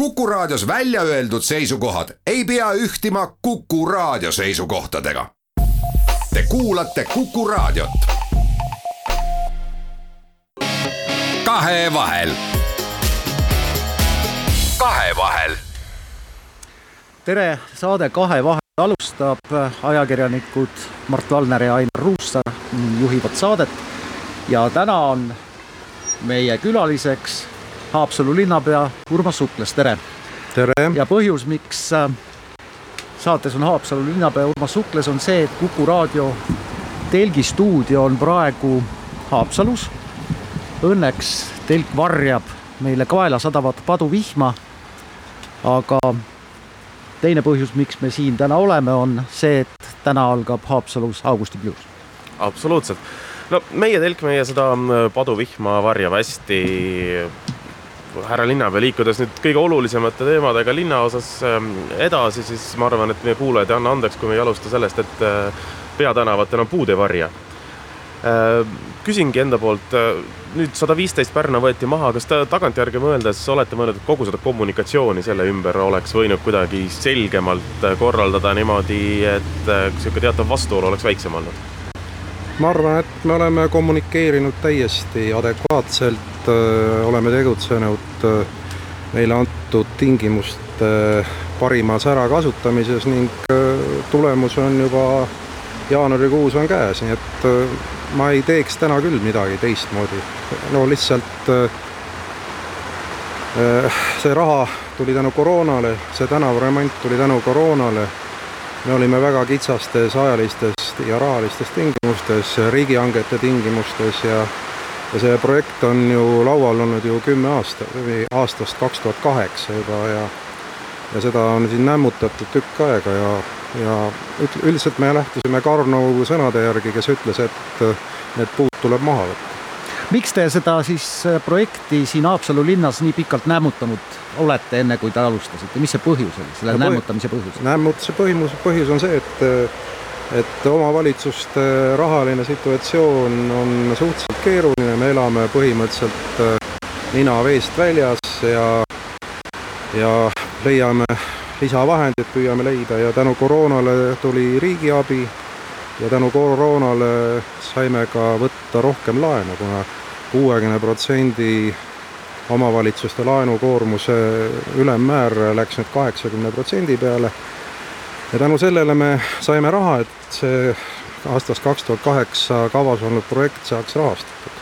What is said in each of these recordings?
Kuku Raadios välja öeldud seisukohad ei pea ühtima Kuku Raadio seisukohtadega. Te kuulate Kuku Raadiot. kahevahel. kahevahel. tere, saade Kahevahel alustab ajakirjanikud Mart Valner ja Ainar Ruussaar juhivad saadet ja täna on meie külaliseks Haapsalu linnapea Urmas Sukles, tere! tere! ja põhjus, miks äh, saates on Haapsalu linnapea Urmas Sukles, on see, et Kuku raadio telgi stuudio on praegu Haapsalus. Õnneks telk varjab meile kaela sadavat paduvihma. aga teine põhjus, miks me siin täna oleme, on see, et täna algab Haapsalus augustipluus. absoluutselt. no meie telk, meie seda mm, paduvihma varjab hästi härra linnapea, liikudes nüüd kõige olulisemate teemadega linna osas ähm, edasi, siis ma arvan, et meie kuulajad ei anna andeks, kui me ei alusta sellest, et äh, peatänavatel on puud ei varja. Äh, küsingi enda poolt, äh, nüüd sada viisteist Pärna võeti maha, kas te tagantjärgi mõeldes olete mõelnud, et kogu seda kommunikatsiooni selle ümber oleks võinud kuidagi selgemalt korraldada niimoodi, et niisugune teatav vastuolu oleks väiksem olnud? ma arvan, et me oleme kommunikeerinud täiesti adekvaatselt oleme tegutsenud äh, meile antud tingimuste parimas ärakasutamises ning äh, tulemus on juba jaanuarikuus on käes, nii et ma ei teeks täna küll midagi teistmoodi. no lihtsalt see raha tuli tänu koroonale, see tänavaremont tuli tänu koroonale. me olime väga kitsastes ajalistes ja rahalistes tingimustes, riigihangete tingimustes ja ja see projekt on ju laual olnud ju kümme aastat või aastast kaks tuhat kaheksa juba ja ja seda on siin nämmutatud tükk aega ja, ja üldiselt me lähtusime Karno sõnade järgi, kes ütles, et need puud tuleb maha võtta. miks te seda siis äh, projekti siin Haapsalu linnas nii pikalt nämmutanud olete, enne kui te alustasite, mis see põhjus oli, selle no, nämmutamise põhjus? nämmutuse põhjus, põhjus on see, et et omavalitsuste rahaline situatsioon on suhteliselt keeruline, me elame põhimõtteliselt äh, nina veest väljas ja, ja leiame lisavahendeid, püüame leida. Ja tänu koroonale tuli riigiabi ja tänu koroonale saime ka võtta rohkem laenu kuna, kuna kuuekümne protsendi omavalitsuste laenukoormuse ülemmäär läks nüüd kaheksakümne protsendi peale. Ja tänu sellele me saime raha, et see aastast kaks tuhat kaheksa kavas olnud projekt saaks rahastatud.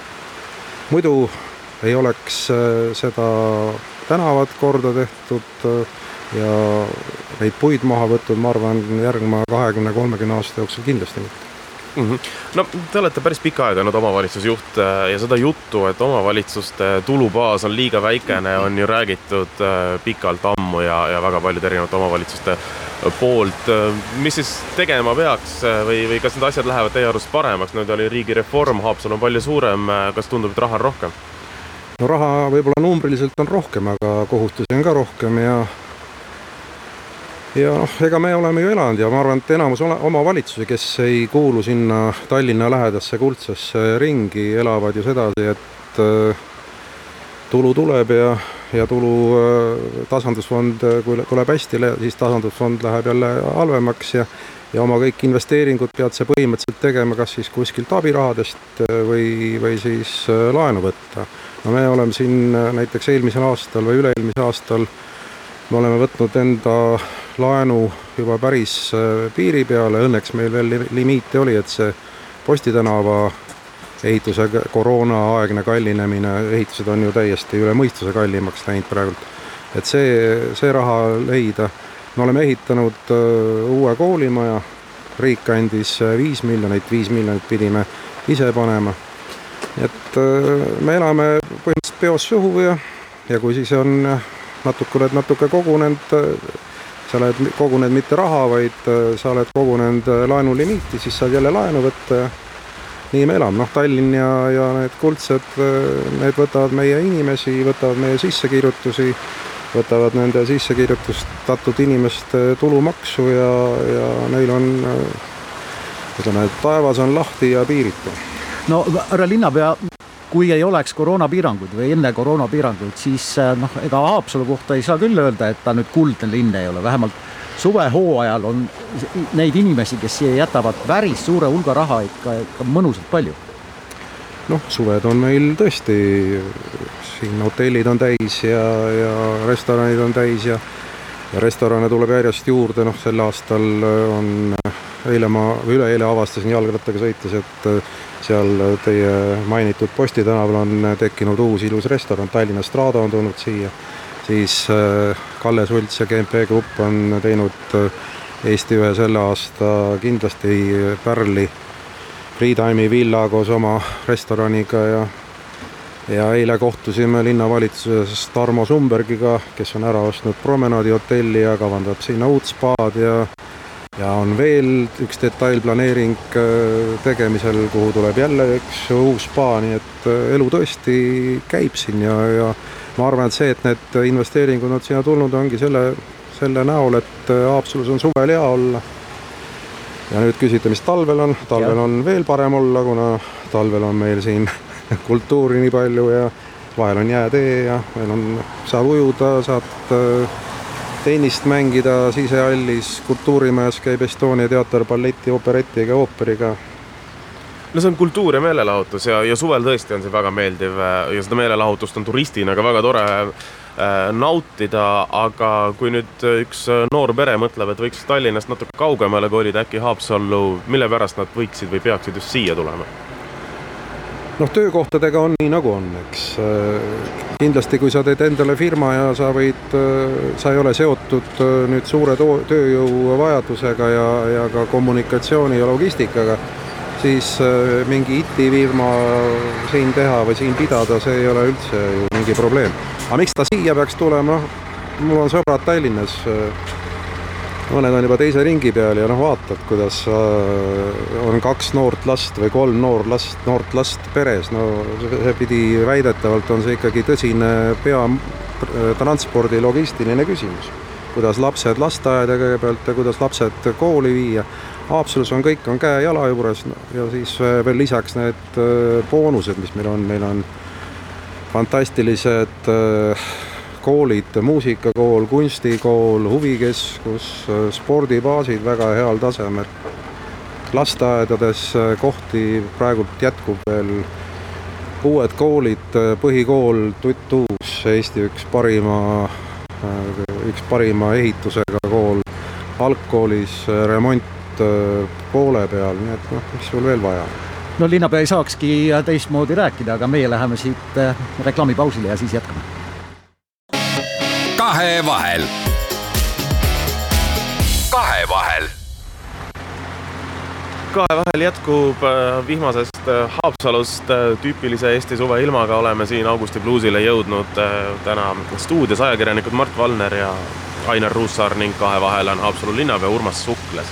muidu ei oleks äh, seda tänavat korda tehtud äh, ja neid puid maha võtnud, ma arvan, järgneva kahekümne, kolmekümne aasta jooksul kindlasti mitte mm. -hmm. no te olete päris pikka aega olnud omavalitsusjuht äh, ja seda juttu, et omavalitsuste tulubaas on liiga väikene, on ju räägitud pikalt ammu ja, ja väga paljude erinevate omavalitsuste poolt. mis siis tegema peaks või, või kas need asjad lähevad teie arust paremaks, nüüd oli riigireform, Haapsalu on palju suurem, kas tundub, et raha on rohkem? no raha võib-olla numbriliselt on rohkem, aga kohustusi on ka rohkem ja ja noh, ega me oleme ju elanud ja ma arvan, et enamus omavalitsusi, kes ei kuulu sinna Tallinna lähedasse kuldsesse ringi, elavad ju sedasi, et äh, tulu tuleb ja ja tulu äh, tasandusfond, äh, kui tuleb hästi, siis tasandusfond läheb jälle halvemaks ja ja oma kõik investeeringud pead sa põhimõtteliselt tegema kas siis kuskilt abirahadest või, või siis laenu võtta. no me oleme siin näiteks eelmisel aastal või üle-eelmisel aastal me oleme võtnud enda laenu juba päris piiri peale, õnneks meil veel limiite oli, et see Posti tänava ehituse koroonaaegne kallinemine, ehitused on ju täiesti üle mõistuse kallimaks läinud praegult. et see, see raha leida, me oleme ehitanud äh, uue koolimaja, riik andis äh, viis miljonit, viis miljonit pidime ise panema. et äh, me elame põhimõtteliselt peos suhu ja, ja kui siis on natuke, oled natuke kogunenud, sa oled kogunenud mitte raha, vaid sa oled kogunenud laenulimiiti, siis saad jälle laenu võtta ja nii me elame, noh Tallinn ja, ja need kuldsed, need võtavad meie inimesi, võtavad meie sissekirjutusi, võtavad nende sissekirjutustatud inimeste tulumaksu ja, ja neil on ütleme, taevas on lahti ja piiritu. no härra linnapea, kui ei oleks koroonapiiranguid või enne koroonapiiranguid, siis noh, ega Haapsalu kohta ei saa küll öelda, et ta nüüd kuldne linn ei ole, vähemalt suvehooajal on neid inimesi, kes siia jätavad päris suure hulga raha ikka, ikka mõnusalt palju. noh, suved on meil tõesti, siin hotellid on täis ja, ja restoranid on täis ja ja restorane tuleb järjest juurde, noh sel aastal on, eile ma, või üleeile avastasin jalgrattaga sõites, et seal teie mainitud Posti tänaval on tekkinud uus ilus restoran, Tallinna Strada on tulnud siia. Siis äh, Kalle Sults ja GMP Grupp on teinud äh, Eesti ühe selle aasta kindlasti pärli Freetime'i villa koos oma restoraniga ja ja eile kohtusime linnavalitsuses Tarmo Sumbergiga, kes on ära ostnud promenaadi hotelli ja kavandab sinna uut spaad ja ja on veel üks detailplaneering äh, tegemisel, kuhu tuleb jälle üks uus spa, nii et elu tõesti käib siin ja, ja ma arvan, et see, et need investeeringud on siia tulnud, ongi selle, selle näol, et Haapsalus on suvel hea olla. ja nüüd küsite, mis talvel on, talvel ja. on veel parem olla, kuna talvel on meil siin kultuuri nii palju ja vahel on jäätee ja meil on, saab ujuda, saad äh, tennist mängida sisehallis, kultuurimajas käib Estonia teater balleti, operetiga, ooperiga no see on kultuur ja meelelahutus ja, ja suvel tõesti on see väga meeldiv äh, ja seda meelelahutust on turistina ka väga tore äh, nautida, aga kui nüüd üks noor pere mõtleb, et võiks Tallinnast natuke kaugemale kolida, äkki Haapsallu, mille pärast nad võiksid või peaksid just siia tulema? Noh, töökohtadega on nii nagu on, eks. Äh, kindlasti, kui sa teed endale firma ja sa võid, sa ei ole seotud nüüd suure tööjõuvajadusega ja, ja ka kommunikatsiooni ja logistikaga siis äh, mingi IT-firma siin teha või siin pidada, see ei ole üldse ju mingi probleem. aga miks ta siia peaks tulema, noh, mul on sõbrad Tallinnas, äh, mõned on juba teise ringi peal ja noh, vaatad, kuidas äh, on kaks noort last või kolm noor last, noort last peres, no see pidi, väidetavalt on see ikkagi tõsine pea transpordi logistiline küsimus. kuidas lapsed lasteaeda kõigepealt ja kuidas lapsed kooli viia. Haapsalus on kõik, on käe-jala juures ja siis äh, veel lisaks need äh, boonused, mis meil on, meil on fantastilised äh, koolid, muusikakool, kunstikool, huvikeskus, spordibaasid väga heal tasemel. lasteaedades kohti praegult jätkub veel, uued koolid, põhikool Tutt Uus, Eesti üks parima, üks parima ehitusega kool, algkoolis remont Äh, poole peal, nii et noh, mis sul veel vaja no linnapea ei saakski teistmoodi rääkida, aga meie läheme siit äh, reklaamipausile ja siis jätkame. Kahevahel. kahevahel. kahevahel jätkub äh, vihmasest Haapsalust tüüpilise Eesti suveilmaga, oleme siin Augusti Bluesile jõudnud täna stuudios ajakirjanikud Mart Valner ja Ainar Ruussaar ning kahevahel on Haapsalu linnapea Urmas Sukles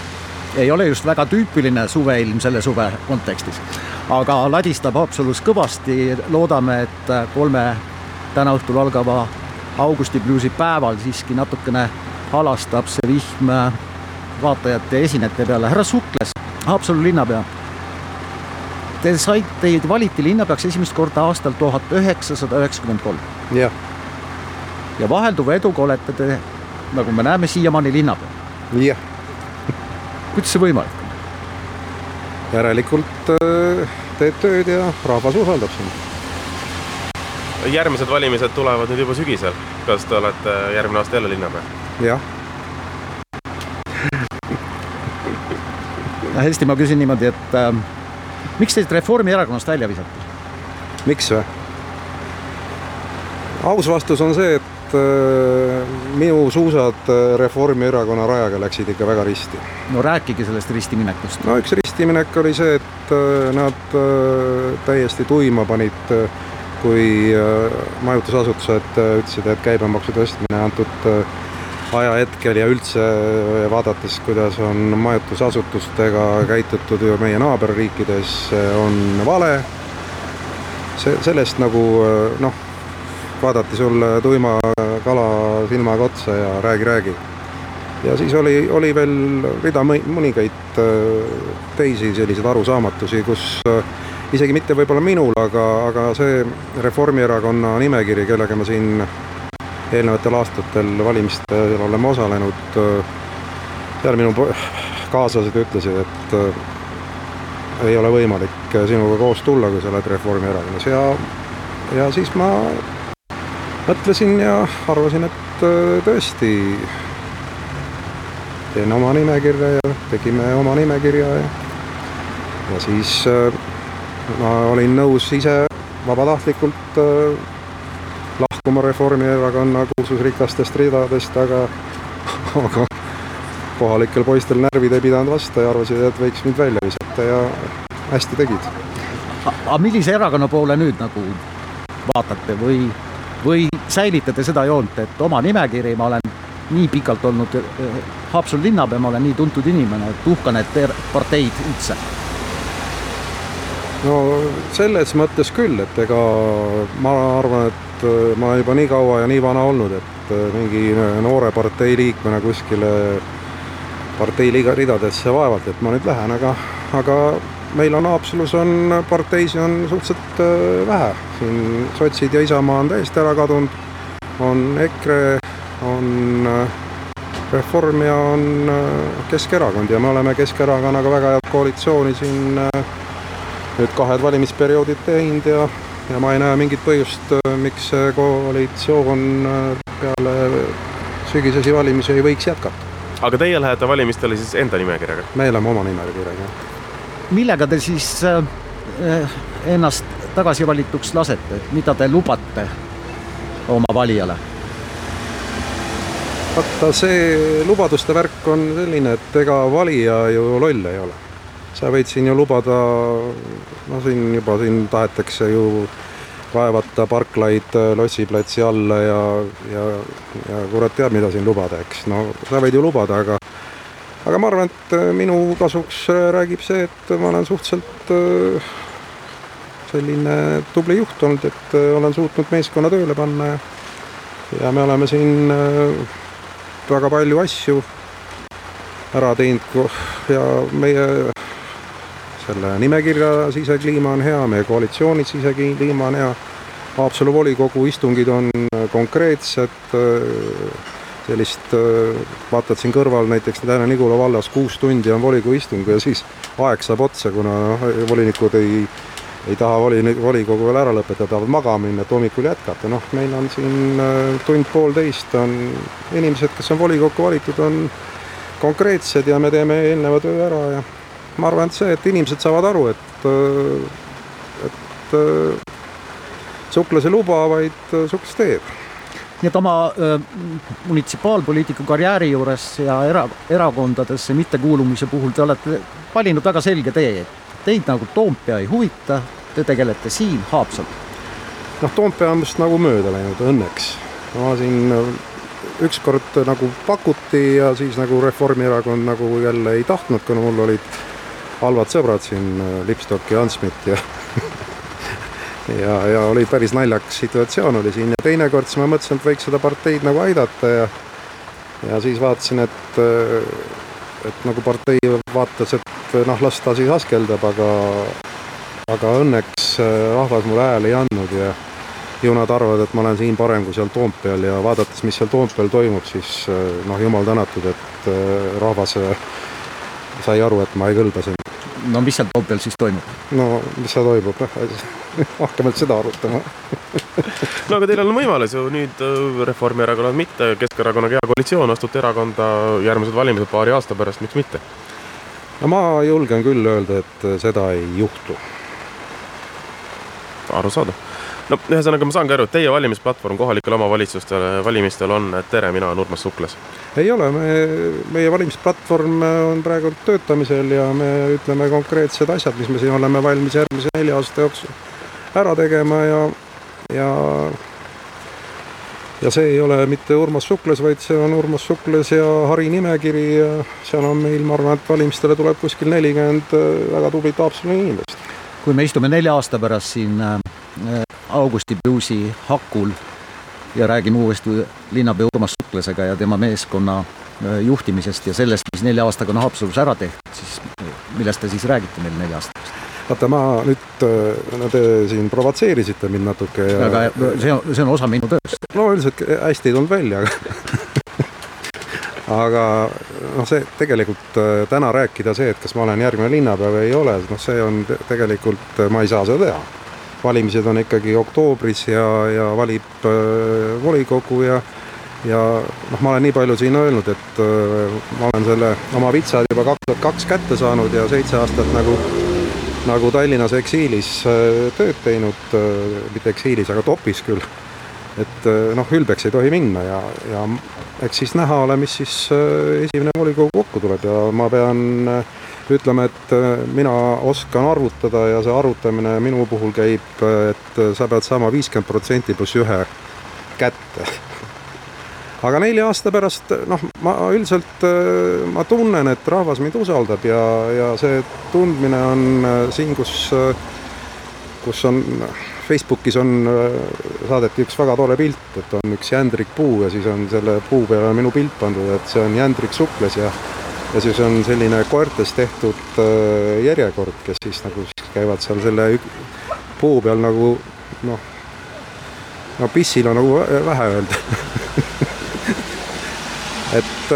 ei ole just väga tüüpiline suveilm selle suve kontekstis. aga ladistab Haapsalus kõvasti, loodame, et kolme täna õhtul algava augustibluusi päeval siiski natukene alastab see vihm vaatajate ja esinejate peale. härra Sukles, Haapsalu linnapea. Te saite, teid valiti linnapeaks esimest korda aastal tuhat üheksasada üheksakümmend kolm. jah. ja vahelduva eduga olete te, nagu me näeme, siiamaani linnapea. jah kuidas see võimalik on? järelikult äh, teed tööd ja rahvas usaldab sind. Järgmised valimised tulevad nüüd juba sügisel. kas te olete järgmine aasta jälle linnapea? jah. hästi, ma küsin niimoodi, et äh, miks teid Reformierakonnast välja visati? miks või? aus vastus on see, et äh, minu suusad äh, Reformierakonna rajaga läksid ikka väga risti. no rääkige sellest ristiminekust. no üks ristiminek oli see, et äh, nad täiesti tuima panid, kui majutusasutused ütlesid, et käibemaksu tõstmine antud ajahetkel ja üldse vaadates, kuidas on majutusasutustega käitutud ju meie naaberriikides, on vale. see, sellest nagu noh vaadati sulle tuima kala silmaga otsa ja räägi, räägi. ja siis oli, oli veel rida mõningaid äh, teisi selliseid arusaamatusi, kus äh, isegi mitte võib-olla minul, aga, aga see Reformierakonna nimekiri, kellega ma siin eelnevatel aastatel valimistel oleme osalenud, seal minu kaaslased ütlesid, et äh, ei ole võimalik sinuga koos tulla, kui sa oled Reformierakonnas ja, ja siis ma mõtlesin ja arvasin, et äh, tõesti teen oma nimekirja ja tegime oma nimekirja ja, ja siis äh, ma olin nõus ise vabatahtlikult lahkuma Reformierakonna kuulsusrikastest ridadest, aga, aga kohalikel poistel närvid ei pidanud vastu ja arvasid, et võiks mind välja visata ja hästi tegid. aga millise erakonna poole nüüd nagu vaatate või, või säilitate seda joont, et oma nimekiri, ma olen nii pikalt olnud eh, Haapsalu linnapea, ma olen nii tuntud inimene, et uhkan, et parteid üldse? No selles mõttes küll, et ega ma arvan, et eh, ma olen juba nii kaua ja nii vana olnud, et eh, mingi noore partei liikmena kuskile partei ridadesse vaevalt, et ma nüüd lähen, aga, aga meil on Haapsalus on parteisi on suhteliselt äh, vähe, siin sotsid ja Isamaa on täiesti ära kadunud, on EKRE, on äh, Reform ja on äh, Keskerakond ja me oleme Keskerakonnaga väga head koalitsiooni siin nüüd kahed valimisperioodid teinud ja, ja ma ei näe mingit põhjust, miks see koalitsioon peale sügisesi valimisi ei võiks jätkata aga teie lähete valimistele siis enda nimekirjaga? me oleme oma nimekirjaga. millega te siis äh, ennast tagasivalituks lasete, et mida te lubate oma valijale? vaata, see lubaduste värk on selline, et ega valija ju loll ei ole. Sa võid siin ju lubada, no siin juba siin tahetakse ju kaevata parklaid äh, Lossi platsi alla ja, ja, ja kurat teab, mida siin lubada, eks. no sa võid ju lubada, aga aga ma arvan, et äh, minu kasuks äh, räägib see, et ma olen suhteliselt selline tubli juht olnud, et olen suutnud meeskonna tööle panna ja ja me oleme siin väga palju asju ära teinud ja meie selle nimekirja sisekliima on hea, meie koalitsiooni sisekliima on hea. Haapsalu volikogu istungid on äh, konkreetsed, äh, sellist, äh, vaatad siin kõrval näiteks Lääne-Nigula vallas kuus tundi on volikogu istung ja siis aeg saab otsa, kuna noh, volinikud ei, ei taha voli, volikogu veel ära lõpetada, tahavad magama minna, et hommikul jätkata, noh, meil on siin tund-poolteist on inimesed, kes on volikokku valitud, on konkreetsed ja me teeme eelneva töö ära ja ma arvan, et see, et inimesed saavad aru, et, et suklas ei luba, vaid suklas teeb. nii et oma äh, munitsipaalpoliitiku karjääri juures ja era, erakondadesse mittekuulumise puhul te olete valinud väga selge tee. Teid nagu Toompea ei huvita, te tegelete siin Haapsalus. noh, Toompea on vist nagu mööda läinud, õnneks. ma siin ükskord nagu pakuti ja siis nagu Reformierakond nagu jälle ei tahtnud, kuna mul olid halvad sõbrad siin, äh, Lipstock ja Ansmit ja ja, ja oli päris naljakas situatsioon oli siin ja teinekord siis ma mõtlesin, et võiks seda parteid nagu aidata ja ja siis vaatasin, et äh, et nagu partei vaatas, et noh, las ta siis askeldab, aga aga õnneks äh, rahvas mulle hääli ei andnud ja ju nad arvavad, et ma olen siin parem kui seal Toompeal ja vaadates, mis seal Toompeal toimub, siis noh, jumal tänatud, et rahvas sai aru, et ma ei kõlba siin no mis seal Toompeal siis toimub? no mis seal toimub, hakkame nüüd seda arutama no aga teil on võimalus ju nüüd äh, Reformierakonnal mitte, Keskerakonnaga hea koalitsioon, astute erakonda järgmised valimised paari aasta pärast, miks mitte? no ma julgen küll öelda, et seda ei juhtu. arusaadav no ühesõnaga, ma saangi aru, et teie valimisplatvorm kohalikel omavalitsustel valimistel on Tere, mina olen Urmas Suklas. ei ole, me, meie valimisplatvorm on praegu töötamisel ja me ütleme konkreetsed asjad, mis me siin oleme valmis järgmise nelja aasta jooksul ära tegema ja, ja ja see ei ole mitte Urmas Suklas, vaid see on Urmas Suklas ja Hari nimekiri ja seal on meil, ma arvan, et valimistele tuleb kuskil nelikümmend väga tublit Haapsalu inimest. Kui me istume nelja aasta pärast siin äh, Augusti Bluesi hakul ja räägime uuesti linnapea Urmas Suklasega ja tema meeskonna äh, juhtimisest ja sellest, mis nelja aastaga on Haapsalus ära tehtud, siis millest te siis räägite meile nelja aasta pärast? vaata, ma nüüd, no te siin provotseerisite mind natuke ja aga see on, see on osa minu tööst. no üldiselt hästi ei tulnud välja, aga aga noh, see tegelikult täna rääkida see, et kas ma olen järgmine linnapea või ei ole, noh, see on tegelikult, ma ei saa seda teha. valimised on ikkagi oktoobris ja, ja valib äh, volikogu ja ja noh, ma olen nii palju siin öelnud, et äh, ma olen selle oma vitsad juba kaks tuhat kaks kätte saanud ja seitse aastat nagu, nagu Tallinnas eksiilis äh, tööd teinud äh,, mitte eksiilis, aga topis küll. et äh, noh, ülbeks ei tohi minna ja, ja eks siis näha ole, mis siis äh, esimene volikogu kokku tuleb. Ja ma pean äh, ütlema, et äh, mina oskan arvutada ja see arvutamine minu puhul käib, et sa pead saama viiskümmend protsenti pluss ühe kätte. Aga nelja aasta pärast noh, ma üldiselt ma tunnen, et rahvas mind usaldab ja, ja see tundmine on siin, kus, kus on Facebookis on, saadeti üks väga tore pilt, et on üks jändrik puu ja siis on selle puu peale minu pilt pandud, et see on jändrik sukles ja ja siis on selline koertest tehtud järjekord, kes siis nagu käivad seal selle puu peal nagu noh, no pissil on nagu vähe öelda. Et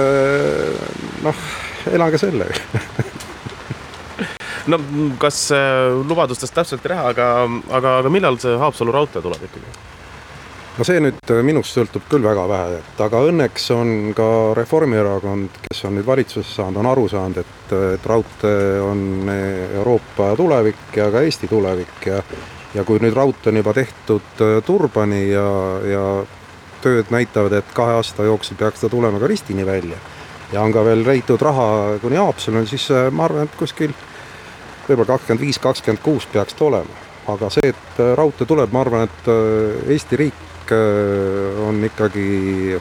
noh, elan ka sellega no kas lubadustest täpselt ei lähe, aga, aga, aga millal see Haapsalu raudtee tuleb ikkagi? no see nüüd minust sõltub küll väga vähe, et aga õnneks on ka Reformierakond, kes on nüüd valitsusse saanud, on aru saanud, et, et raudtee on Euroopa tulevik ja ka Eesti tulevik ja ja kui nüüd raudtee on juba tehtud Turbani ja, ja tööd näitavad, et kahe aasta jooksul peaks ta tulema ka Ristini välja ja on ka veel leitud raha kuni Haapsaluni, siis ma arvan, et kuskil võib-olla kakskümmend viis, kakskümmend kuus peaks ta olema. aga see, et raudtee tuleb, ma arvan, et Eesti riik on ikkagi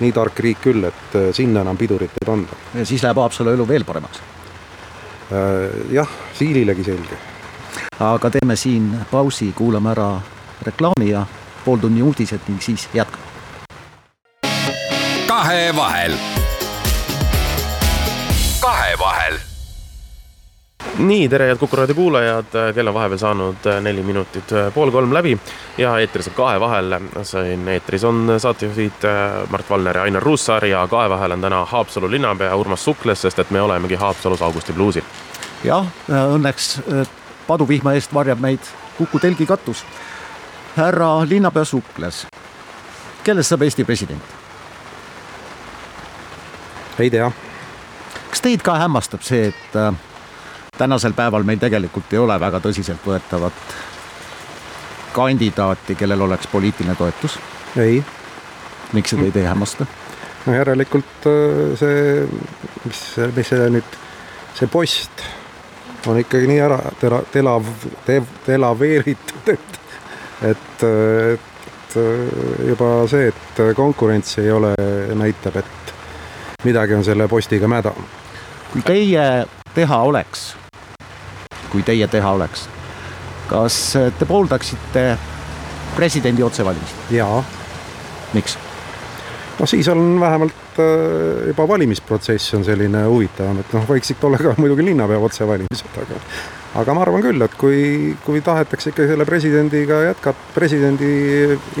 nii tark riik küll, et sinna enam pidurit ei panda. ja siis läheb Haapsalu elu veel paremaks. jah, Siililegi selge. aga teeme siin pausi, kuulame ära reklaami ja pooltunni uudised ning siis jätkame. kahevahel. kahevahel. Nii, tere, head Kuku raadio kuulajad, kell on vahepeal saanud neli minutit pool kolm läbi ja eetris on Kahevahel. siin eetris on saatejuhid Mart Valner ja Ainar Ruussaar ja Kahevahel on täna Haapsalu linnapea Urmas Sukles, sest et me olemegi Haapsalus Augusti bluusil. jah, õnneks paduvihma eest varjab meid Kuku telgi katus härra linnapea Sukles, kellest saab Eesti president? ei tea. kas teid ka hämmastab see, et äh, tänasel päeval meil tegelikult ei ole väga tõsiseltvõetavat kandidaati, kellel oleks poliitiline toetus? ei. miks see teid ei hämmasta? no järelikult see, mis, mis see nüüd, see post on ikkagi nii ära tela, telav, telaveeritud, et et, et juba see, et konkurentsi ei ole, näitab, et midagi on selle postiga mäda. kui teie teha oleks, kui teie teha oleks, kas te pooldaksite presidendi otsevalimist? jaa. miks? no siis on vähemalt juba valimisprotsess on selline huvitavam, et noh, võiksid olla ka muidugi linnapea otsevalimised, aga aga ma arvan küll, et kui, kui tahetakse ikka selle presidendiga jätkata, presidendi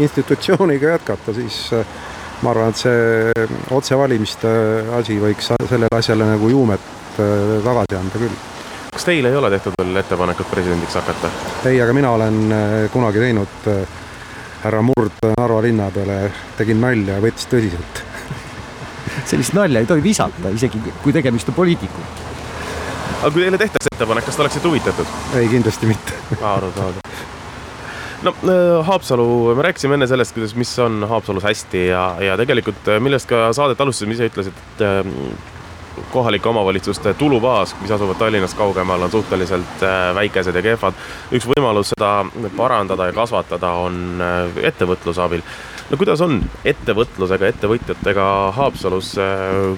institutsiooniga jätkata, siis äh, ma arvan, et see otsevalimiste asi võiks sellele asjale nagu juumet äh, tagasi anda küll. Kas teil ei ole tehtud veel ettepanekut presidendiks hakata? ei, aga mina olen äh, kunagi teinud härra Murd Narva linna peale, tegin nalja ja võttis tõsiselt sellist nalja ei tohi visata, isegi kui tegemist on poliitikuga aga kui teile tehtaks ettepanek, kas te oleksite huvitatud? ei, kindlasti mitte. arusaadav. no äh, Haapsalu, me rääkisime enne sellest, kuidas, mis on Haapsalus hästi ja, ja tegelikult äh, millest ka saadet alustasime, ise ütlesid, et äh, kohalike omavalitsuste tulubaas, mis asuvad Tallinnast kaugemal, on suhteliselt väikesed ja kehvad. üks võimalus seda parandada ja kasvatada on ettevõtluse abil. no kuidas on ettevõtlusega, ettevõtjatega Haapsalus,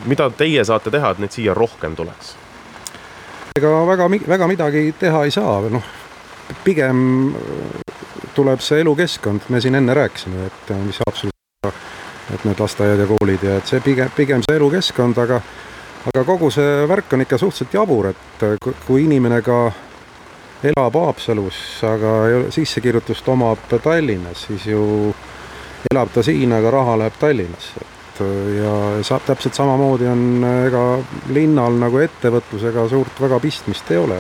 mida teie saate teha, et neid siia rohkem tuleks? ega väga, väga midagi teha ei saa, noh, pigem tuleb see elukeskkond, me siin enne rääkisime, et mis Haapsalus, et need lasteaiad ja koolid ja et see pigem, pigem see elukeskkond, aga aga kogu see värk on ikka suhteliselt jabur, et kui inimene ka elab Haapsalus, aga sissekirjutust omab Tallinnas, siis ju elab ta siin, aga raha läheb Tallinnasse. et ja saab täpselt samamoodi on ega linnal nagu ettevõtlusega suurt väga pistmist ei ole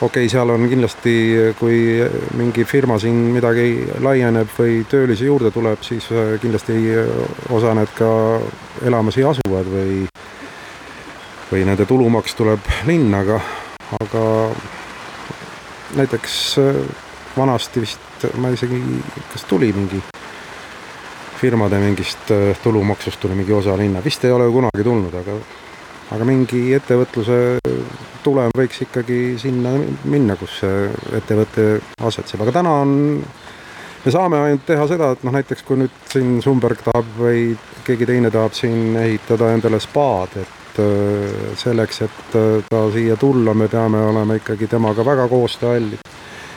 okei okay,, seal on kindlasti, kui mingi firma siin midagi laieneb või töölisi juurde tuleb, siis äh, kindlasti osa need ka elama siia asuvad või, või nende tulumaks tuleb linna, aga, aga näiteks äh, vanasti vist, ma isegi, kas tuli mingi firmade mingist äh, tulumaksust tuli mingi osa linna, vist ei ole kunagi tulnud, aga aga mingi ettevõtluse tulem võiks ikkagi sinna minna, kus see ettevõte asetseb, aga täna on, me saame ainult teha seda, et noh, näiteks kui nüüd siin Sumberg tahab või keegi teine tahab siin ehitada endale spaad, et äh, selleks, et äh, ta siia tulla, me peame olema ikkagi temaga väga koostööallid.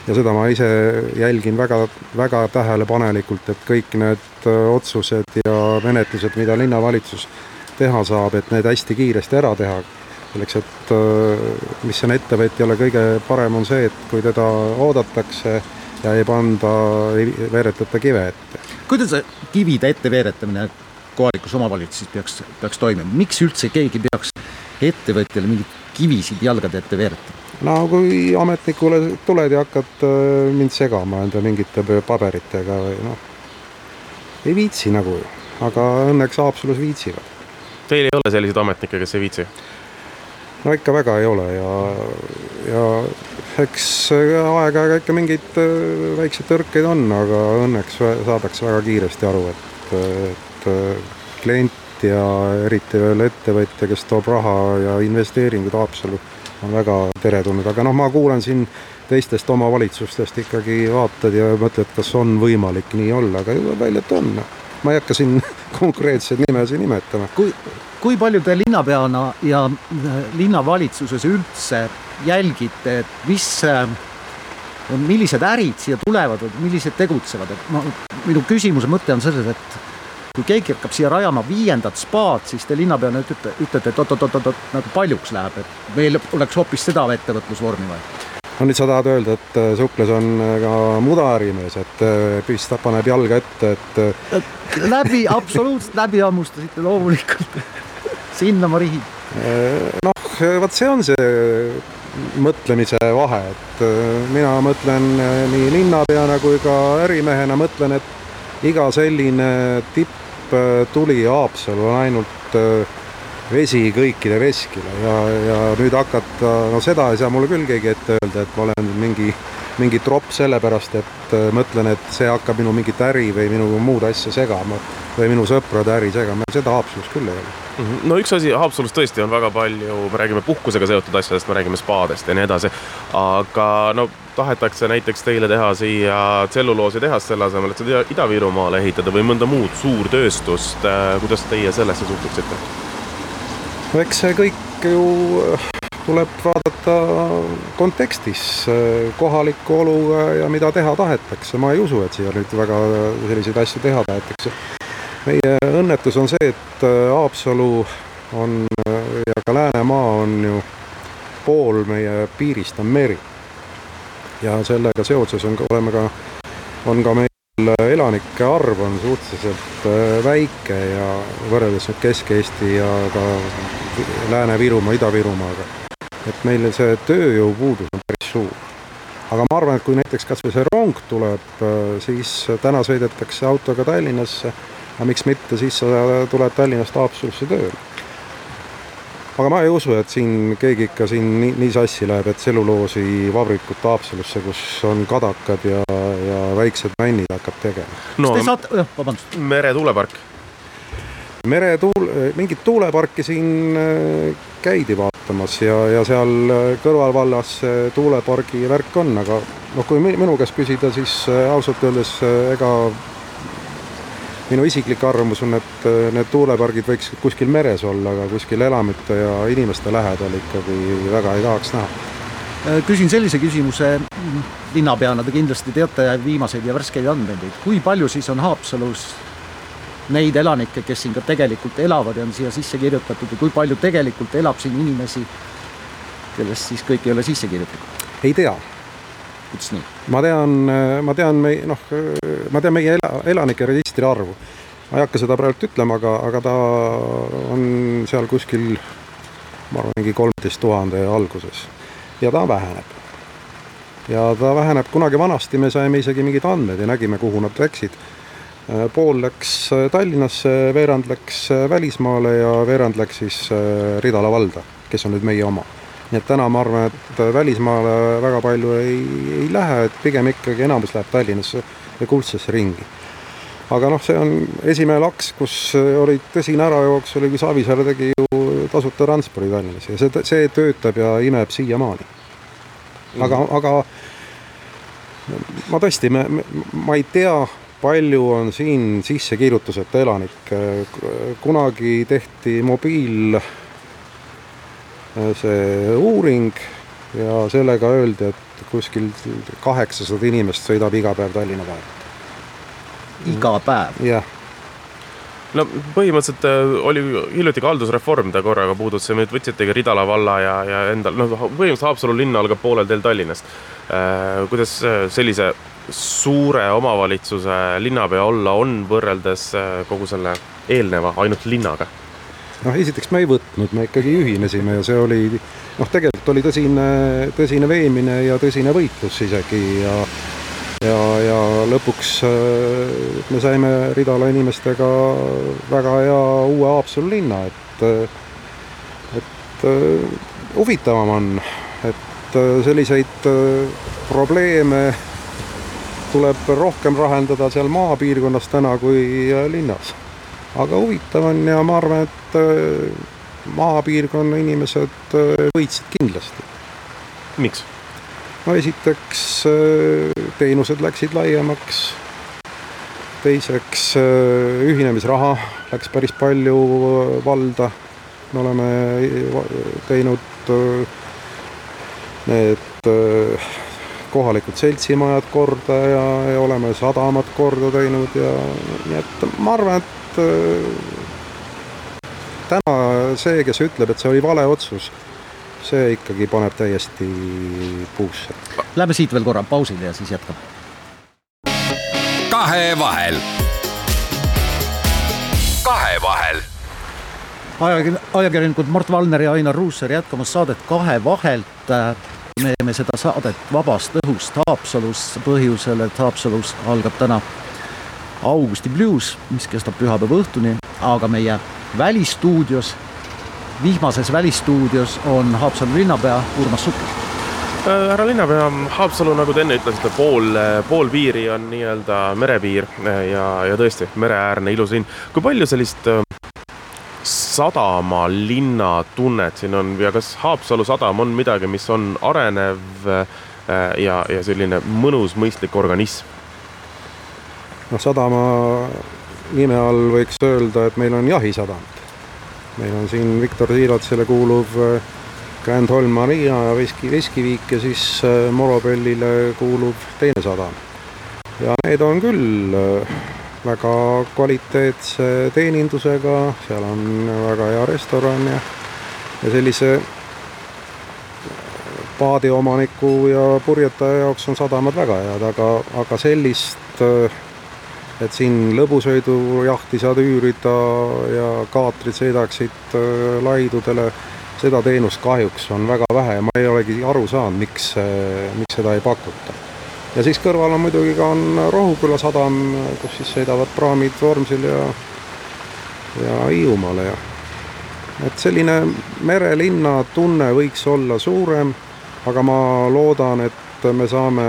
ja seda ma ise jälgin väga, väga tähelepanelikult, et kõik need äh, otsused ja menetlused, mida linnavalitsus teha saab, et need hästi kiiresti ära teha. selleks, et mis on ettevõtjale kõige parem, on see, et kui teda oodatakse ja ei panda, ei veeretata kive ette. kuidas kivide ette veeretamine kohalikus omavalitsuses peaks, peaks toimuma, miks üldse keegi peaks ettevõtjale mingeid kivisid jalgade ette veeretama? no kui ametnikule tuled ja hakkad äh, mind segama enda mingite paberitega või noh, ei viitsi nagu, aga õnneks Haapsalus viitsivad Teil ei ole selliseid ametnikke, kes ei viitsi? no ikka väga ei ole ja, ja eks aeg-ajalt ikka mingeid äh, väikseid tõrkeid on, aga õnneks saadakse väga kiiresti aru, et, et klient ja eriti veel ettevõtja, kes toob raha ja investeeringud Haapsallu, on väga teretulnud, aga noh, ma kuulen siin teistest omavalitsustest ikkagi vaatad ja mõtled, kas on võimalik nii olla, aga välja, et on. Ma ei hakka siin konkreetseid nimesid nimetama. kui, kui palju te linnapeana ja äh, linnavalitsuses üldse jälgite, et mis, äh, millised ärid siia tulevad või millised tegutsevad, et no minu küsimuse mõte on selles, et kui keegi hakkab siia rajama viiendat spaad, siis te linnapeana ütlete, ütlete, et oot-oot-oot-oot, nagu paljuks läheb, et meil oleks hoopis seda ettevõtlusvormi vaja no nüüd sa tahad öelda, et äh, Sukles on äh, ka mudarimees, et äh, pistab, paneb jalga ette, et läbi, absoluutselt läbi hammustasite loomulikult sinna ma rihin. noh, vot see on see mõtlemise vahe, et mina mõtlen nii linnapeana kui ka ärimehena mõtlen, et iga selline tipptuli Haapsalu on ainult vesi kõikide veskile ja, ja nüüd hakata, no seda ei saa mulle küll keegi ette öelda, et ma olen mingi, mingi tropp sellepärast, et äh, mõtlen, et see hakkab minu mingit äri või minu muud asja segama või minu sõprade äri segama, seda Haapsalus küll ei ole mhm. no üks asi Haapsalus tõesti on väga palju, me räägime puhkusega seotud asjadest, me räägime spaadest ja nii edasi, aga no tahetakse näiteks teile teha siia tselluloositehast selle asemel, et seda Ida-Virumaale ehitada või mõnda muud suurtööstust, äh, kuidas teie sellesse suhtuksite? no eks see kõik ju äh, tuleb vaadata kontekstis, äh, kohaliku oluga ja mida teha tahetakse, ma ei usu, et siia nüüd väga selliseid asju teha tahetakse. meie õnnetus on see, et Haapsalu on ja ka Läänemaa on ju pool meie piirist meri. Ja sellega seoses on ka, oleme ka, on ka meil elanike arv on suhteliselt väike ja võrreldes nüüd Kesk-Eesti ja ka Lääne-Virumaa, Ida-Virumaaga. et meil see tööjõupuudus on päris suur. aga ma arvan, et kui näiteks kas või see rong tuleb, siis täna sõidetakse autoga Tallinnasse, aga miks mitte, siis sa tuled Tallinnast Haapsalusse tööle. Aga ma ei usu, et siin keegi ikka siin nii, nii sassi läheb, et tselluloosivabrikut Haapsalusse, kus on kadakad ja, ja väiksed männid hakkab tegema. no saate, jah, vabandust. meretuulepark meretuul, mingit tuuleparki siin äh, käidi vaatamas ja, ja seal äh, kõrvalvallas tuulepargi värk on, aga noh, kui minu käest küsida, siis äh, ausalt öeldes ega minu isiklik arvamus on, et need tuulepargid võiks kuskil meres olla, aga kuskil elamute ja inimeste lähedal ikkagi väga ei tahaks näha küsin sellise küsimuse, linnapeana te kindlasti teate viimaseid ja värskeid andmeid, et kui palju siis on Haapsalus neid elanikke, kes siin ka tegelikult elavad ja on siia sisse kirjutatud ja kui palju tegelikult elab siin inimesi, kellest siis kõik ei ole sisse kirjutatud? ei tea. Kuidas nii? ma tean, ma tean mei-, noh, ma tean meie ela, elanike registri arvu. ma ei hakka seda praegu ütlema, aga, aga ta on seal kuskil, ma arvan, mingi kolmteist tuhande alguses ja ta väheneb. ja ta väheneb, kunagi vanasti me saime isegi mingeid andmeid ja nägime, kuhu nad läksid. pool läks Tallinnasse, veerand läks välismaale ja veerand läks siis Ridala valda, kes on nüüd meie oma nii et täna ma arvan, et välismaale väga palju ei, ei lähe, et pigem ikkagi enamus läheb Tallinnasse ja kuldsesse ringi. aga noh, see on esimene laks, kus oli tõsine ärajooks, oli kui Savisaar tegi ju tasuta transpordi Tallinnas ja see, see töötab ja imeb siiamaani. aga mm., aga ma tõesti, me, ma ei tea, palju on siin sissekirjutuseta elanikke. kunagi tehti mobiil see uuring ja sellega öeldi, et kuskil kaheksasada inimest sõidab iga päev Tallinna vahet. iga päev? jah. no põhimõtteliselt äh, oli hiljuti ka haldusreform, mida korraga puudutasime, et võtsitegi Ridala valla ja, ja endal, noh, põhimõtteliselt Haapsalu linn algab poolel teel Tallinnast. Äh, kuidas äh, sellise suure omavalitsuse linnapea olla on võrreldes kogu selle eelneva ainult linnaga? Noh, esiteks me ei võtnud, me ikkagi ühinesime ja see oli noh, tegelikult oli tõsine, tõsine veemine ja tõsine võitlus isegi ja ja, ja lõpuks äh, me saime Ridala inimestega väga hea uue Haapsalu linna, et et äh, huvitavam on, et äh, selliseid probleeme tuleb rohkem lahendada seal maapiirkonnas täna kui linnas aga huvitav on ja ma arvan, et äh, maapiirkonna inimesed äh, võitsid kindlasti. miks? no esiteks äh, teenused läksid laiemaks, teiseks ühinemisraha läks päris palju valda, me oleme teinud need kohalikud seltsimajad korda ja, ja oleme sadamad korda teinud ja nii et ma arvan, et et äh, täna see, kes ütleb, et see oli vale otsus, see ikkagi paneb täiesti puusse. Lähme siit veel korra pausile ja siis jätkame. kahevahel. kahevahel ajakirjanikud Mart Valner ja Ainar Ruussaar jätkamas saadet Kahevahelt. me teeme seda saadet vabast õhust Haapsalus põhjusel, et Haapsalus algab täna Augusti Blues, mis kestab pühapäeva õhtuni, aga meie välistuudios, vihmases välistuudios on Haapsalu linnapea Urmas Sukk. Äh, härra linnapea, Haapsalu, nagu te enne ütlesite, pool, pool piiri on nii-öelda merepiir äh, ja, ja tõesti mereäärne ilus linn. kui palju sellist äh, sadamalinna tunnet siin on ja kas Haapsalu sadam on midagi, mis on arenev ja, ja selline mõnus, mõistlik organism? Noh, sadama nime all võiks öelda, et meil on jahisadam. meil on siin Viktor Siilatsile kuuluv äh, Grand Holm Marina ja Veski, Veskiviik ja siis äh, Morobellile kuuluv teine sadam. ja need on küll äh, väga kvaliteetse teenindusega, seal on väga hea restoran ja, ja sellise paadiomaniku ja purjetaja jaoks on sadamad väga head, aga, aga sellist äh, et siin lõbusõidujahti saad üürida ja kaatrid sõidaksid äh, laidudele, seda teenust kahjuks on väga vähe ja ma ei olegi aru saanud, miks, äh, miks seda ei pakuta. ja siis kõrval on muidugi ka on Rohuküla sadam, kus siis sõidavad praamid Vormsil ja ja Hiiumaale ja et selline merelinna tunne võiks olla suurem, aga ma loodan, et me saame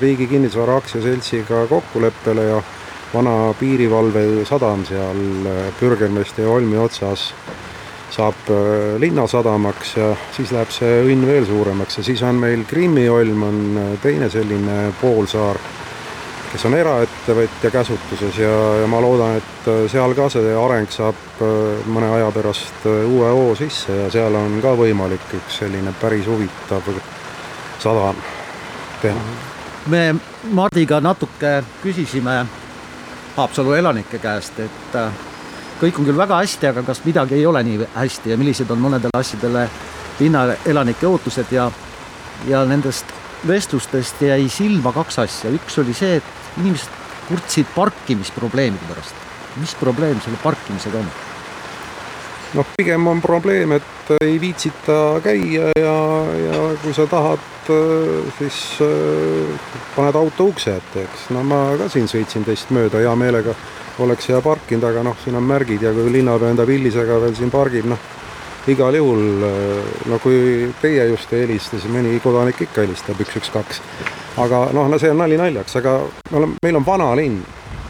Riigi Kinnisvara Aktsiaseltsiga kokkuleppele ja vana piirivalvesadam seal Pürgelmeste ja Olmi otsas saab äh, linnasadamaks ja siis läheb see õnn veel suuremaks ja siis on meil Krimmi olm on äh, teine selline poolsaar, kes on eraettevõtja käsutuses ja, ja ma loodan, et äh, seal ka see areng saab mõne aja pärast uue hoo sisse ja seal on ka võimalik üks selline päris huvitav sadam teha. me Mardiga natuke küsisime Haapsalu elanike käest, et äh, kõik on küll väga hästi, aga kas midagi ei ole nii hästi ja millised on mõnedele asjadele linnaelanike ootused ja ja nendest vestlustest jäi silma kaks asja, üks oli see, et inimesed kurtsid parkimisprobleemide pärast. mis probleem selle parkimisega on? noh, pigem on probleem, et ei viitsita käia ja, ja kui sa tahad, siis äh, paned auto ukse ette, eks. no ma ka siin sõitsin teist mööda hea meelega, oleks hea parkinud, aga noh, siin on märgid ja kui linnapea enda pillisega veel siin pargib, noh, igal juhul, äh, no kui teie just ei helista, siis mõni kodanik ikka helistab üks, üks, kaks. aga noh, no see on nali naljaks, aga me oleme, meil on vana linn,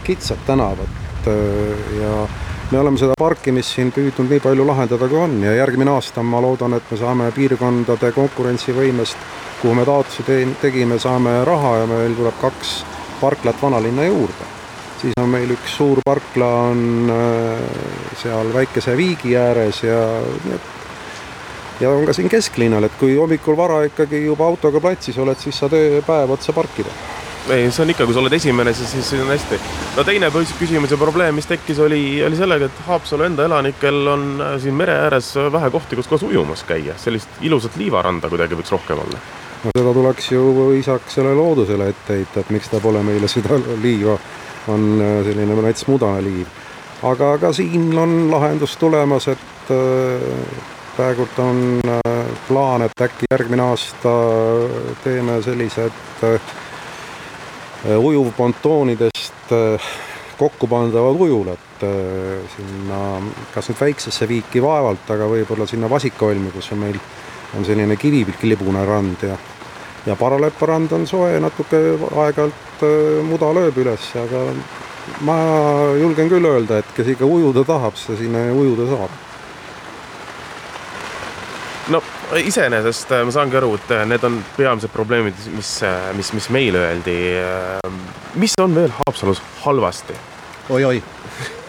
kitsad tänavad äh, ja me oleme seda parkimist siin püüdnud nii palju lahendada, kui on ja järgmine aasta ma loodan, et me saame piirkondade konkurentsivõimest, kuhu me taotlusi tegime, saame raha ja meil tuleb kaks parklat vanalinna juurde. siis on meil üks suur parkla on äh, seal väikese viigi ääres ja ja on ka siin kesklinnal, et kui hommikul vara ikkagi juba autoga platsis oled, siis saad päev otsa parkida ei, see on ikka, kui sa oled esimene, siis, siis on hästi. no teine küsimus ja probleem, mis tekkis, oli, oli sellega, et Haapsalu enda elanikel on äh, siin mere ääres vähe kohti, kus koos ujumas käia, sellist ilusat liivaranda kuidagi võiks rohkem olla. no seda tuleks ju isaks selle loodusele ette heita, et miks ta pole meile seda liiva, on äh, selline näiteks mudaliiv. aga ka siin on lahendus tulemas, et äh, praegult on plaan, et äkki järgmine aasta teeme sellised ujuvpontoonidest äh, kokku pandavad ujulad äh, sinna, kas nüüd väiksesse viiki vaevalt, aga võib-olla sinna Vasikaolmi, kus on meil, on selline kivipilkilibune rand ja ja Paralepa rand on soe, natuke aeg-ajalt muda lööb üles, aga ma julgen küll öelda, et kes ikka ujuda tahab, see sinna ujuda saab. No iseenesest äh, ma saangi aru, et äh, need on peamised probleemid, mis, äh, mis, mis meile öeldi. mis on veel Haapsalus halvasti oi,? oi-oi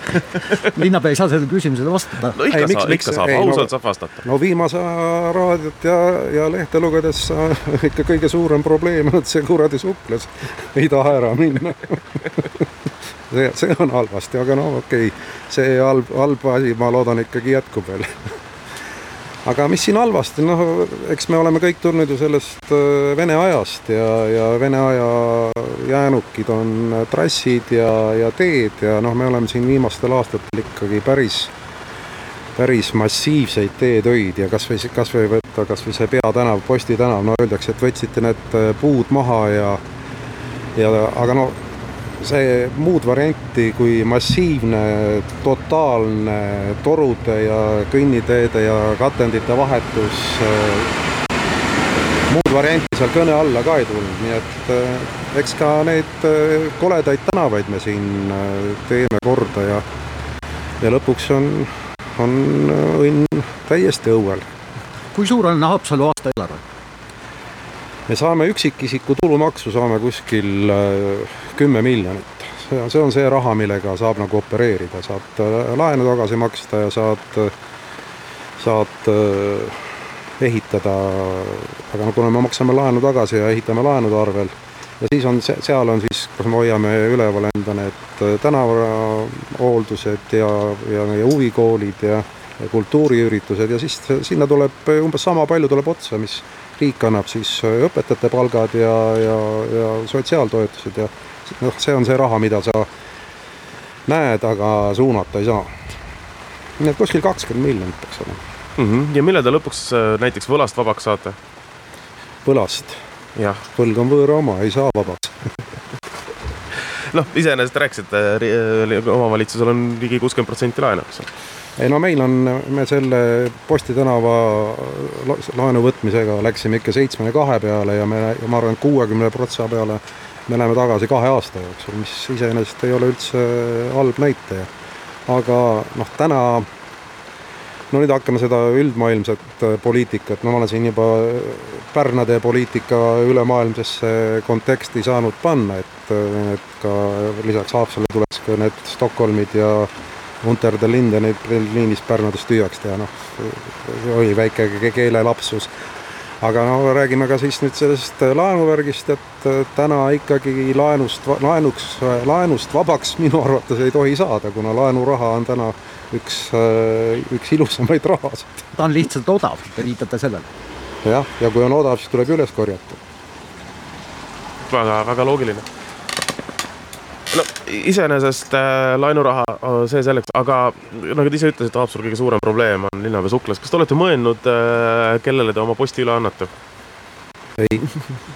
linnapea ei saa sellele küsimusele vastata. no ikka ei, saab, ikka saab, ausalt no, saab vastata. no viimase raadiot ja, ja lehte lugedes ikka kõige suurem probleem on, et see kuradi sukles ei taha ära minna see, see on halvasti, aga no okei okay., see halb, halb asi, ma loodan, ikkagi jätkub veel aga mis siin halvasti, noh, eks me oleme kõik tulnud ju sellest äh, Vene ajast ja, ja Vene aja jäänukid on trassid ja, ja teed ja noh, me oleme siin viimastel aastatel ikkagi päris, päris massiivseid teetöid ja kasvõi, kasvõi võtta kasvõi see peatänav, Posti tänav, no öeldakse, et võtsite need äh, puud maha ja ja aga no see muud varianti kui massiivne, totaalne torude ja kõnniteede ja katendite vahetus, äh, muud varianti seal kõne alla ka ei tulnud, nii et äh, eks ka neid äh, koledaid tänavaid me siin teeme korda ja, ja lõpuks on, on õnn täiesti õuel. kui suur on Haapsalu aastaeelarve? me saame üksikisiku tulumaksu saame kuskil äh, kümme miljonit. see on, see raha, millega saab nagu opereerida, saad äh, laenu tagasi maksta ja saad, saad äh, ehitada, aga no kuna me maksame laenu tagasi ja ehitame laenude arvel, ja siis on, seal on siis, kus me hoiame üleval enda need tänavahooldused ja, ja meie huvikoolid ja, ja kultuuriüritused ja siis sinna tuleb umbes sama palju tuleb otsa, mis riik annab siis äh, õpetajate palgad ja, ja, ja sotsiaaltoetused ja noh, see on see raha, mida sa näed, aga suunata ei saa. nii et kuskil kakskümmend miljonit peaks olema mm. -hmm. ja millal te lõpuks äh, näiteks võlast vabaks saate? võlast? võlg on võõra oma, ei saa vabaks noh, iseenesest rääkisite, omavalitsusel on ligi kuuskümmend protsenti laenu, eks ole ei no meil on, me selle Posti tänava laenu võtmisega läksime ikka seitsmekümne kahe peale ja me, ma arvan, kuuekümne protsa peale me läheme tagasi kahe aasta jooksul, mis iseenesest ei ole üldse halb näitaja. aga noh, täna no nüüd hakkame seda üldmaailmset poliitikat, no ma olen siin juba Pärnade poliitika ülemaailmsesse konteksti saanud panna, et, et ka lisaks Haapsalule tuleks ka need Stockholmid ja Unter der Linde neid liinist Pärnudest tühjaks teha, noh, oli väike keelelapsus. Aga no räägime ka siis nüüd sellest laenuvärgist, et täna ikkagi laenust, laenuks, laenust vabaks minu arvates ei tohi saada, kuna laenuraha on täna üks, üks ilusamaid rahasid. ta on lihtsalt odav, te viitate sellele? jah, ja kui on odav, siis tuleb üles korjata. väga, väga loogiline. No iseenesest äh, laenuraha, äh, see selleks, aga nagu te ise ütlesite, Haapsalu kõige suurem probleem on linnapea suklas. kas te olete mõelnud, äh, kellele te oma posti üle annate? ei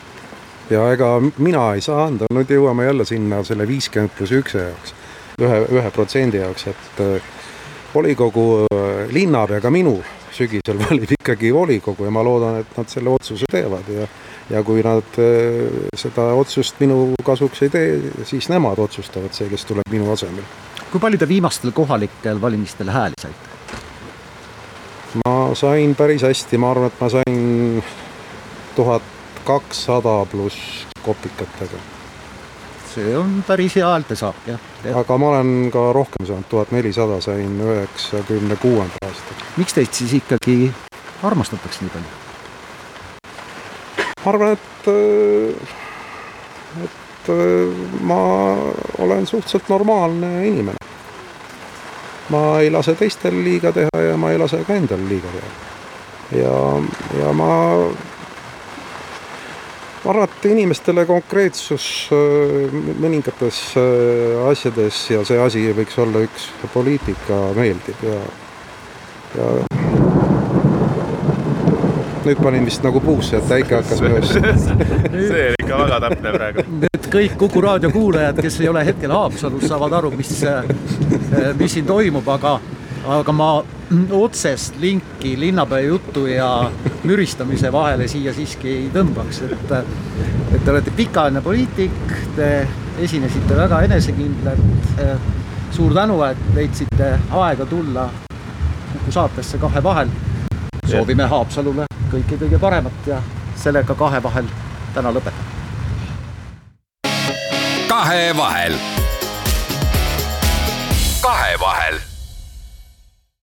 ja ega mina ei saa anda, nüüd jõuame jälle sinna selle viiskümmend pluss ükse jaoks, ühe, ühe protsendi jaoks, et volikogu linnapea ka minu sügisel valib ikkagi volikogu ja ma loodan, et nad selle otsuse teevad ja ja kui nad äh, seda otsust minu kasuks ei tee, siis nemad otsustavad, see, kes tuleb minu asemel. kui palju te viimastel kohalikel valimistel hääli saite? ma sain päris hästi, ma arvan, et ma sain tuhat kakssada pluss kopikatega. see on päris hea häältesaak, jah ja.. aga ma olen ka rohkem saanud, tuhat nelisada sain üheksakümne kuuendal aastal. miks teid siis ikkagi armastatakse nii palju? Ma arvan, et, et ma olen suhteliselt normaalne inimene. ma ei lase teistel liiga teha ja ma ei lase ka endal liiga teha. ja, ja ma ma arvan, et inimestele konkreetsus äh, mõningates äh, asjades ja see asi võiks olla üks poliitika meeldib ja, ja nüüd panin vist nagu puusse, et äike hakkas möös. see oli ikka väga täpne praegu. nüüd kõik Kuku raadio kuulajad, kes ei ole hetkel Haapsalus, saavad aru, mis, äh, mis siin toimub, aga, aga ma otsest linki linnapea jutu ja müristamise vahele siia siiski ei tõmbaks, et et te olete pikaajaline poliitik, te esinesite väga enesekindlalt. suur tänu, et leidsite aega tulla Kuku saatesse Kahe vahel. soovime Haapsalule kõike kõige paremat ja sellega Kahe vahel täna lõpetan. kahevahel. kahevahel